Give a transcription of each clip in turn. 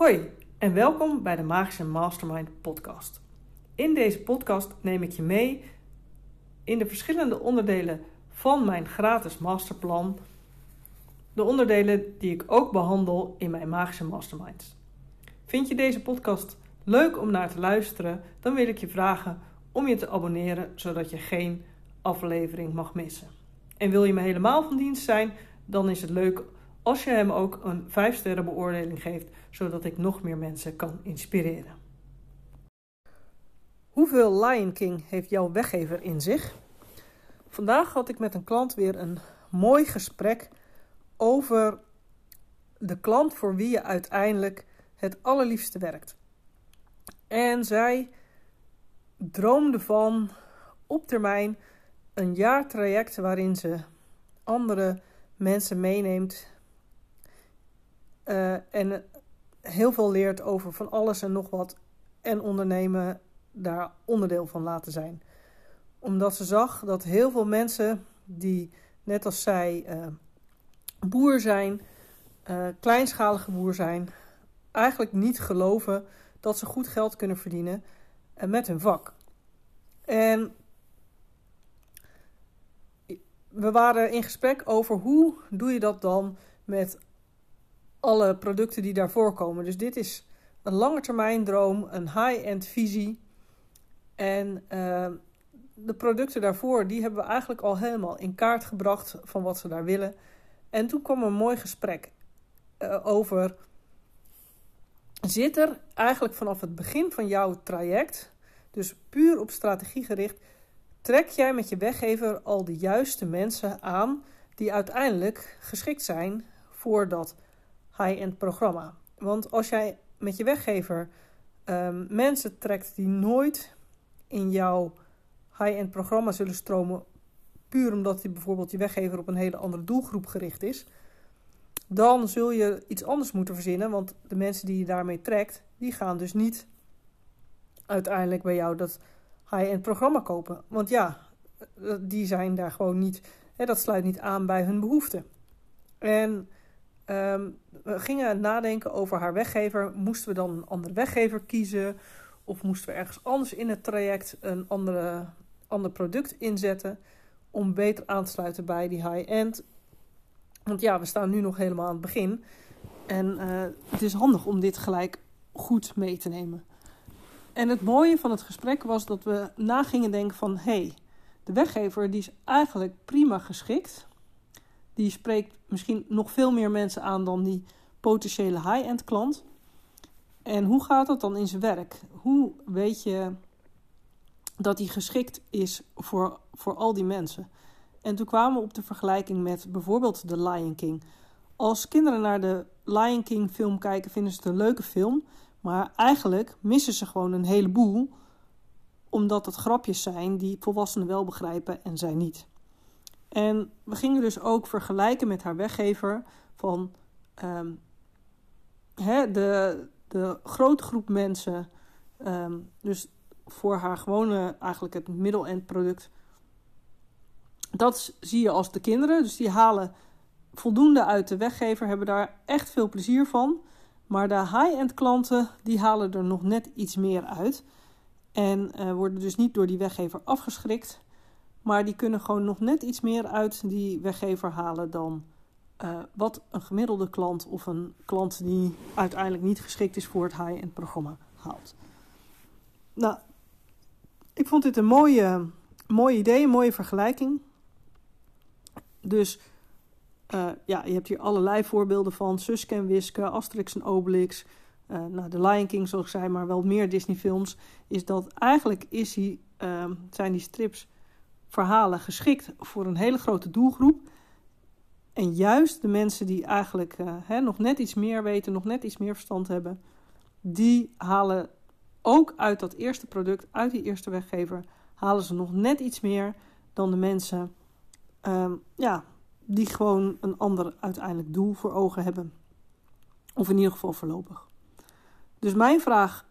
Hoi en welkom bij de Magische Mastermind podcast. In deze podcast neem ik je mee in de verschillende onderdelen van mijn gratis masterplan. De onderdelen die ik ook behandel in mijn Magische Masterminds. Vind je deze podcast leuk om naar te luisteren? Dan wil ik je vragen om je te abonneren zodat je geen aflevering mag missen. En wil je me helemaal van dienst zijn, dan is het leuk als je hem ook een 5 sterren beoordeling geeft, zodat ik nog meer mensen kan inspireren. Hoeveel Lion King heeft jouw weggever in zich? Vandaag had ik met een klant weer een mooi gesprek over de klant voor wie je uiteindelijk het allerliefste werkt. En zij droomde van op termijn een jaartraject waarin ze andere mensen meeneemt uh, en heel veel leert over van alles en nog wat en ondernemen daar onderdeel van laten zijn. Omdat ze zag dat heel veel mensen die net als zij uh, boer zijn, uh, kleinschalige boer zijn, eigenlijk niet geloven dat ze goed geld kunnen verdienen met hun vak. En we waren in gesprek over hoe doe je dat dan met alle producten die daarvoor komen. Dus dit is een lange termijn droom, een high-end visie. En uh, de producten daarvoor, die hebben we eigenlijk al helemaal in kaart gebracht van wat ze daar willen. En toen kwam een mooi gesprek uh, over. Zit er eigenlijk vanaf het begin van jouw traject, dus puur op strategie gericht, trek jij met je weggever al de juiste mensen aan die uiteindelijk geschikt zijn voor dat high-end programma. Want als jij met je weggever um, mensen trekt die nooit in jouw high-end programma zullen stromen, puur omdat die bijvoorbeeld je weggever op een hele andere doelgroep gericht is, dan zul je iets anders moeten verzinnen. Want de mensen die je daarmee trekt, die gaan dus niet uiteindelijk bij jou dat high-end programma kopen. Want ja, die zijn daar gewoon niet, hè, dat sluit niet aan bij hun behoeften. En um, we gingen nadenken over haar weggever. Moesten we dan een andere weggever kiezen? Of moesten we ergens anders in het traject een andere, ander product inzetten? Om beter aan te sluiten bij die high-end. Want ja, we staan nu nog helemaal aan het begin. En uh, het is handig om dit gelijk goed mee te nemen. En het mooie van het gesprek was dat we na gingen denken van... hé, hey, de weggever die is eigenlijk prima geschikt die spreekt misschien nog veel meer mensen aan dan die potentiële high-end klant. En hoe gaat dat dan in zijn werk? Hoe weet je dat hij geschikt is voor, voor al die mensen? En toen kwamen we op de vergelijking met bijvoorbeeld The Lion King. Als kinderen naar de Lion King film kijken, vinden ze het een leuke film. Maar eigenlijk missen ze gewoon een heleboel, omdat het grapjes zijn die volwassenen wel begrijpen en zij niet. En we gingen dus ook vergelijken met haar weggever van um, hè, de, de grote groep mensen. Um, dus voor haar gewone, eigenlijk het middel-end product. Dat zie je als de kinderen. Dus die halen voldoende uit de weggever, hebben daar echt veel plezier van. Maar de high-end klanten, die halen er nog net iets meer uit. En uh, worden dus niet door die weggever afgeschrikt. Maar die kunnen gewoon nog net iets meer uit die weggever halen dan uh, wat een gemiddelde klant of een klant die uiteindelijk niet geschikt is voor het high-end programma haalt. Nou, ik vond dit een mooie, mooie idee, een mooie vergelijking. Dus uh, ja, je hebt hier allerlei voorbeelden van. Suske en Wiske, Asterix en Obelix. Uh, nou, The Lion King, zoals ik zei, maar wel meer Disney films. Is dat eigenlijk is die, zijn die strips verhalen geschikt voor een hele grote doelgroep. En juist de mensen die eigenlijk uh, hè, nog net iets meer weten, nog net iets meer verstand hebben, die halen ook uit dat eerste product, uit die eerste weggever, halen ze nog net iets meer dan de mensen um, ja, die gewoon een ander uiteindelijk doel voor ogen hebben. Of in ieder geval voorlopig. Dus mijn vraag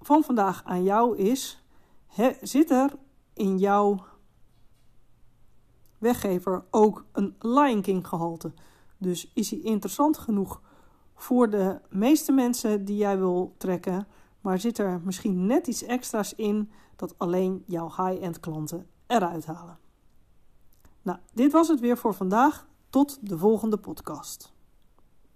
van vandaag aan jou is: zit er in jouw weggever ook een Lion King gehalte. Dus is hij interessant genoeg voor de meeste mensen die jij wil trekken, maar zit er misschien net iets extra's in dat alleen jouw high-end klanten eruit halen. Nou, dit was het weer voor vandaag. Tot de volgende podcast.